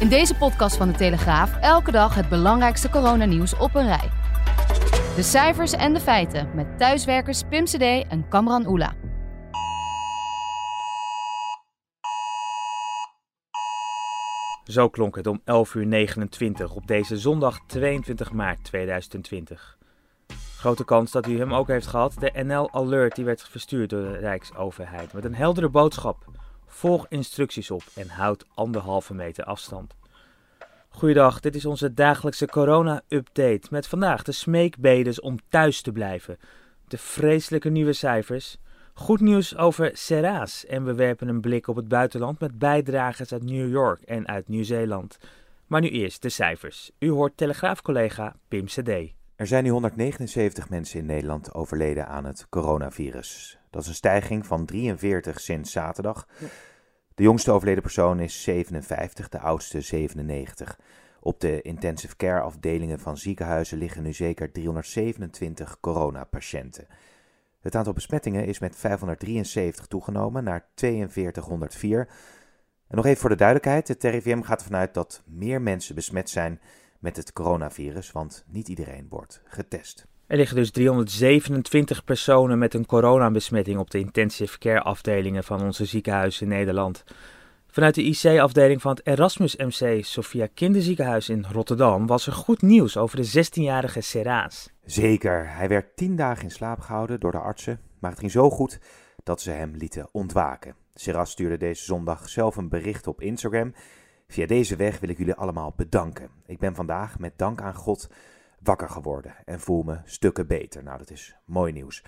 In deze podcast van de Telegraaf elke dag het belangrijkste coronanieuws op een rij. De cijfers en de feiten met thuiswerkers Pim CD en Kamran Oela. Zo klonk het om 11 uur 29 op deze zondag 22 maart 2020. Grote kans dat u hem ook heeft gehad. De NL Alert die werd verstuurd door de Rijksoverheid met een heldere boodschap. Volg instructies op en houd anderhalve meter afstand. Goeiedag, dit is onze dagelijkse corona-update met vandaag de smeekbedes om thuis te blijven. De vreselijke nieuwe cijfers. Goed nieuws over Seraas en we werpen een blik op het buitenland met bijdragers uit New York en uit Nieuw-Zeeland. Maar nu eerst de cijfers. U hoort Telegraaf-collega Pim CD. Er zijn nu 179 mensen in Nederland overleden aan het coronavirus. Dat is een stijging van 43 sinds zaterdag. De jongste overleden persoon is 57, de oudste 97. Op de intensive care afdelingen van ziekenhuizen liggen nu zeker 327 coronapatiënten. Het aantal besmettingen is met 573 toegenomen naar 4204. En nog even voor de duidelijkheid: het RIVM gaat ervan uit dat meer mensen besmet zijn met het coronavirus, want niet iedereen wordt getest. Er liggen dus 327 personen met een coronabesmetting op de intensive care afdelingen van onze ziekenhuizen in Nederland. Vanuit de IC-afdeling van het Erasmus MC Sophia Kinderziekenhuis in Rotterdam was er goed nieuws over de 16-jarige Seraas. Zeker, hij werd tien dagen in slaap gehouden door de artsen, maar het ging zo goed dat ze hem lieten ontwaken. Seras stuurde deze zondag zelf een bericht op Instagram. Via deze weg wil ik jullie allemaal bedanken. Ik ben vandaag met dank aan God wakker geworden en voel me stukken beter. Nou, dat is mooi nieuws.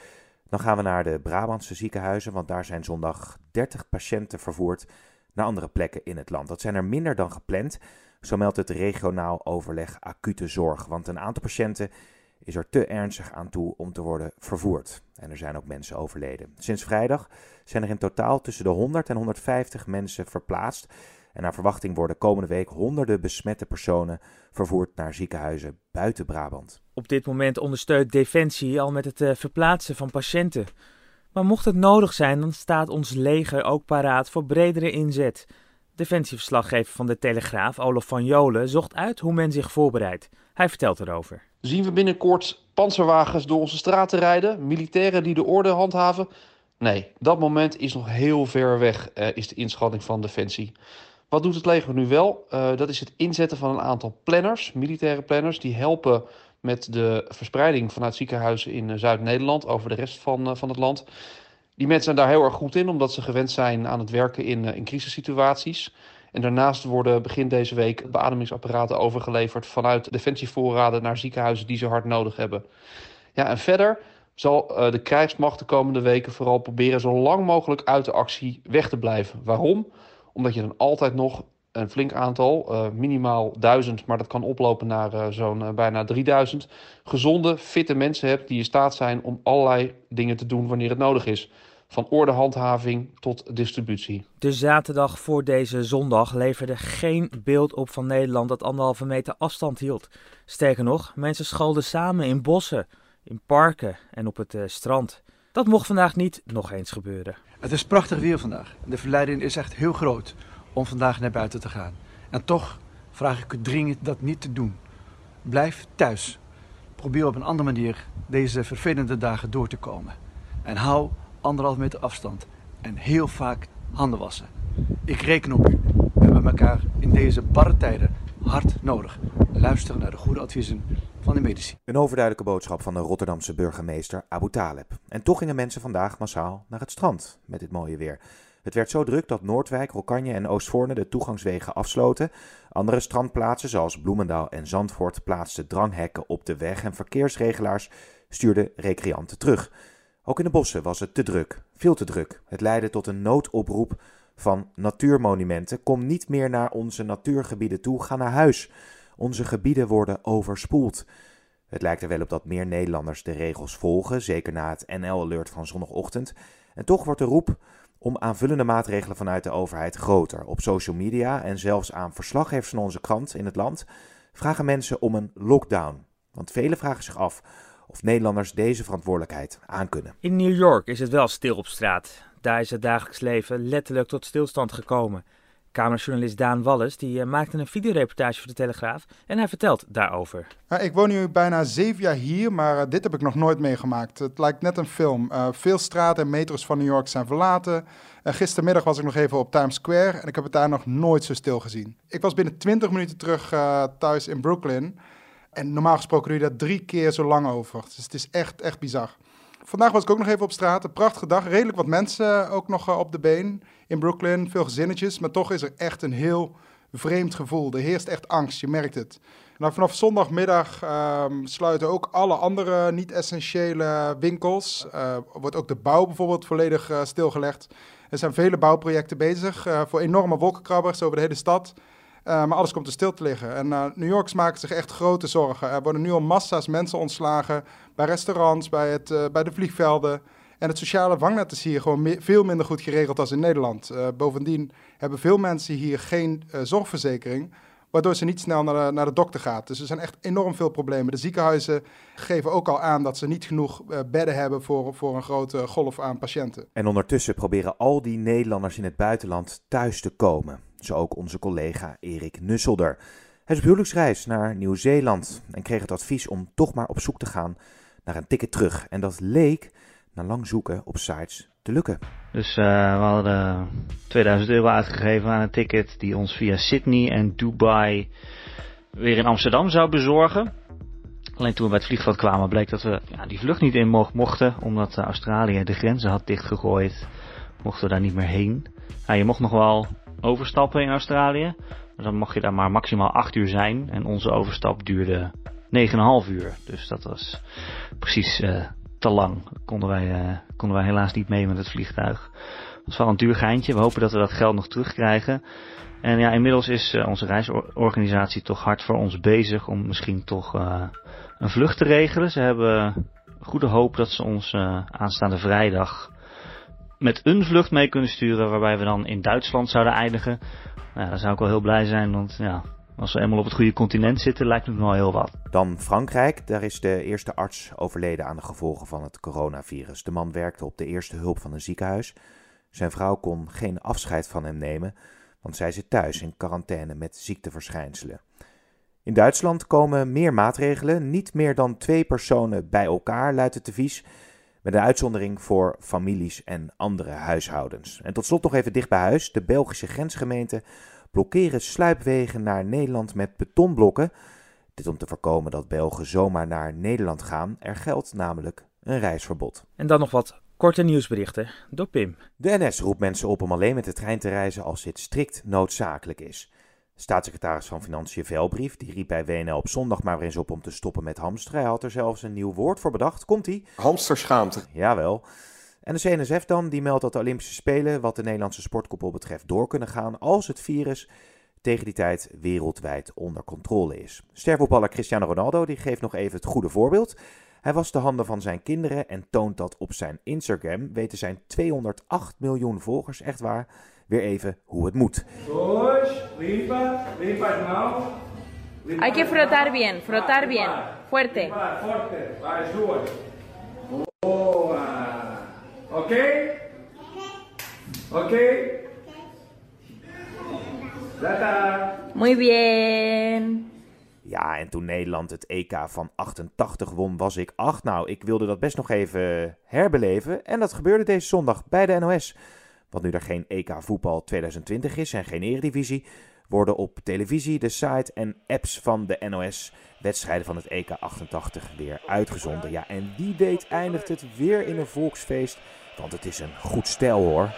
Dan gaan we naar de Brabantse ziekenhuizen, want daar zijn zondag 30 patiënten vervoerd naar andere plekken in het land. Dat zijn er minder dan gepland, zo meldt het regionaal overleg acute zorg, want een aantal patiënten is er te ernstig aan toe om te worden vervoerd. En er zijn ook mensen overleden. Sinds vrijdag zijn er in totaal tussen de 100 en 150 mensen verplaatst. En naar verwachting worden komende week honderden besmette personen vervoerd naar ziekenhuizen buiten Brabant. Op dit moment ondersteunt Defensie al met het uh, verplaatsen van patiënten. Maar mocht het nodig zijn, dan staat ons leger ook paraat voor bredere inzet. Defensieverslaggever van de Telegraaf, Olaf van Jolen, zocht uit hoe men zich voorbereidt. Hij vertelt erover. Zien we binnenkort panzerwagens door onze straten rijden? Militairen die de orde handhaven? Nee, dat moment is nog heel ver weg, uh, is de inschatting van Defensie. Wat doet het leger nu wel? Uh, dat is het inzetten van een aantal planners, militaire planners, die helpen met de verspreiding vanuit ziekenhuizen in uh, Zuid-Nederland over de rest van, uh, van het land. Die mensen zijn daar heel erg goed in, omdat ze gewend zijn aan het werken in, in crisissituaties. En daarnaast worden begin deze week beademingsapparaten overgeleverd vanuit defensievoorraden naar ziekenhuizen die ze hard nodig hebben. Ja, en verder zal de krijgsmacht de komende weken vooral proberen zo lang mogelijk uit de actie weg te blijven. Waarom? Omdat je dan altijd nog een flink aantal, uh, minimaal duizend, maar dat kan oplopen naar uh, zo'n uh, bijna 3000, gezonde, fitte mensen hebt die in staat zijn om allerlei dingen te doen wanneer het nodig is. Van ordehandhaving tot distributie. De zaterdag voor deze zondag leverde geen beeld op van Nederland dat anderhalve meter afstand hield. Sterker nog, mensen scholden samen in bossen, in parken en op het strand. Dat mocht vandaag niet nog eens gebeuren. Het is prachtig weer vandaag. De verleiding is echt heel groot om vandaag naar buiten te gaan. En toch vraag ik u dringend dat niet te doen. Blijf thuis. Probeer op een andere manier deze vervelende dagen door te komen. En hou anderhalf meter afstand. En heel vaak handen wassen. Ik reken op u. We hebben elkaar in deze barre tijden hard nodig. Luister naar de goede adviezen Een overduidelijke boodschap van de Rotterdamse burgemeester Abu Taleb. En toch gingen mensen vandaag massaal naar het strand met dit mooie weer. Het werd zo druk dat Noordwijk, Rokanje en Oostvoorne de toegangswegen afsloten. Andere strandplaatsen zoals Bloemendaal en Zandvoort plaatsten dranghekken op de weg en verkeersregelaars stuurden recreanten terug. Ook in de bossen was het te druk, veel te druk. Het leidde tot een noodoproep van natuurmonumenten. Kom niet meer naar onze natuurgebieden toe, ga naar huis. Onze gebieden worden overspoeld. Het lijkt er wel op dat meer Nederlanders de regels volgen, zeker na het NL-alert van zondagochtend. En toch wordt de roep om aanvullende maatregelen vanuit de overheid groter. Op social media en zelfs aan verslaggevers van onze krant in het land vragen mensen om een lockdown. Want velen vragen zich af of Nederlanders deze verantwoordelijkheid aankunnen. In New York is het wel stil op straat. Daar is het dagelijks leven letterlijk tot stilstand gekomen. Kamerjournalist Daan Wallis die, uh, maakte een videoreportage voor de Telegraaf en hij vertelt daarover. ik woon nu bijna zeven jaar hier, maar uh, dit heb ik nog nooit meegemaakt. Het lijkt net een film. Uh, veel straten en metro's van New York zijn verlaten. gistermiddag was ik nog even op Times Square en ik heb het daar nog nooit zo stil gezien. Ik was binnen 20 minuten terug thuis in Brooklyn. En normaal gesproken doe je daar drie keer zo lang over. Dus het is echt, echt bizar. Vandaag was ik ook nog even op straat. Een prachtige dag. Redelijk wat mensen ook nog op de been in Brooklyn. Veel gezinnetjes. Maar toch is er echt een heel vreemd gevoel. Er heerst echt angst. Je merkt het. Nou, vanaf zondagmiddag um, sluiten ook alle andere niet-essentiële winkels. Uh, wordt ook de bouw bijvoorbeeld volledig stilgelegd. Er zijn vele bouwprojecten bezig voor enorme wolkenkrabbers over de hele stad. Maar alles komt er stil te liggen. En New Yorkers maken zich echt grote zorgen. Er worden nu al massa's mensen ontslagen bij restaurants, bij, het, bij de vliegvelden. En het sociale vangnet is hier gewoon veel minder goed geregeld dan in Nederland. Bovendien hebben veel mensen hier geen zorgverzekering, waardoor ze niet snel naar de, naar de dokter gaat. Dus er zijn echt enorm veel problemen. De ziekenhuizen geven ook al aan dat ze niet genoeg bedden hebben voor, voor een grote golf aan patiënten. En ondertussen proberen al die Nederlanders in het buitenland thuis te komen. Zo ook onze collega Erik Nusselder. Hij is op huwelijksreis naar Nieuw-Zeeland en kreeg het advies om toch maar op zoek te gaan naar een ticket terug. En dat leek na lang zoeken op sites te lukken. Dus uh, we hadden 2000 euro uitgegeven aan een ticket die ons via Sydney en Dubai weer in Amsterdam zou bezorgen. Alleen toen we bij het vliegveld kwamen bleek dat we ja, die vlucht niet in mochten, omdat Australië de grenzen had dichtgegooid. Mochten we daar niet meer heen. je mocht nog wel overstappen in Australië, maar dan mocht je daar maar maximaal 8 uur zijn. En onze overstap duurde 9,5 uur. Dus dat was precies uh, te lang. Konden wij, uh, konden wij helaas niet mee met het vliegtuig. Dat was wel een duur geintje. We hopen dat we dat geld nog terugkrijgen. En ja, inmiddels is uh, onze reisorganisatie toch hard voor ons bezig om misschien toch een vlucht te regelen. Ze hebben goede hoop dat ze ons aanstaande vrijdag met een vlucht mee kunnen sturen waarbij we dan in Duitsland zouden eindigen. Nou, daar zou ik wel heel blij zijn, want ja, als we eenmaal op het goede continent zitten, lijkt het me wel heel wat. Dan Frankrijk. Daar is de eerste arts overleden aan de gevolgen van het coronavirus. De man werkte op de eerste hulp van een ziekenhuis. Zijn vrouw kon geen afscheid van hem nemen, want zij zit thuis in quarantaine met ziekteverschijnselen. In Duitsland komen meer maatregelen. Niet meer dan twee personen bij elkaar, luidt het advies. Met een uitzondering voor families en andere huishoudens. En tot slot nog even dicht bij huis. De Belgische grensgemeente blokkeren sluipwegen naar Nederland met betonblokken. Dit om te voorkomen dat Belgen zomaar naar Nederland gaan. Er geldt namelijk een reisverbod. En dan nog wat korte nieuwsberichten door Pim. De NS roept mensen op om alleen met de trein te reizen als dit strikt noodzakelijk is. Staatssecretaris van Financiën Velbrief die riep bij WNL op zondag maar weer eens op om te stoppen met hamsteren. Hij had er zelfs een nieuw woord voor bedacht. Komt-ie? Hamsterschaamte. Jawel. En de CNSF dan, die meldt dat de Olympische Spelen, wat de Nederlandse sportkoepel betreft, door kunnen gaan als het virus tegen die tijd wereldwijd onder controle is. Stervoetballer Cristiano Ronaldo die geeft nog even het goede voorbeeld. Hij was de handen van zijn kinderen en toont dat op zijn Instagram. Weten zijn 208 miljoen volgers, echt waar, weer even hoe het moet. limpa, limpa nou. Hay que frotar bien, frotar bien, fuerte. Fuerte, Oké? Oké? Muy bien. Ja, en toen Nederland het EK van 88 won, was ik 8. Nou, ik wilde dat best nog even herbeleven. En dat gebeurde deze zondag bij de NOS. Want nu er geen EK voetbal 2020 is en geen eredivisie, worden op televisie, de site en apps van de NOS wedstrijden van het EK 88 weer uitgezonden. Ja, en wie weet eindigt het weer in een volksfeest want het is een goed stijl hoor.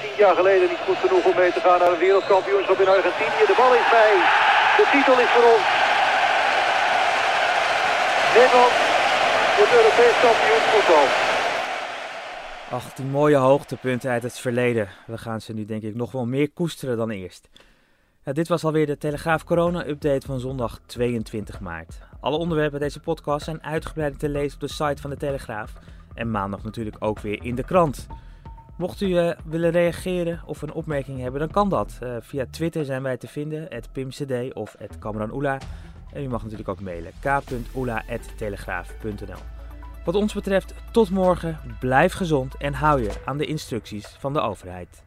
Tien jaar geleden niet goed genoeg om mee te gaan naar een wereldkampioenschap in Argentinië. De bal is bij. De titel is voor ons. Nederland wordt Europees kampioen voetbal. Ach, die mooie hoogtepunten uit het verleden. We gaan ze nu denk ik nog wel meer koesteren dan eerst. Ja, dit was alweer de Telegraaf Corona-update van zondag 22 maart. Alle onderwerpen deze podcast zijn uitgebreid te lezen op de site van de Telegraaf. En maandag natuurlijk ook weer in de krant. Mocht u uh, willen reageren of een opmerking hebben, dan kan dat. Uh, via Twitter zijn wij te vinden, pimcd of @kamranoula. En u mag natuurlijk ook mailen, k.oela.telegraaf.nl. Wat ons betreft, tot morgen, blijf gezond en hou je aan de instructies van de overheid.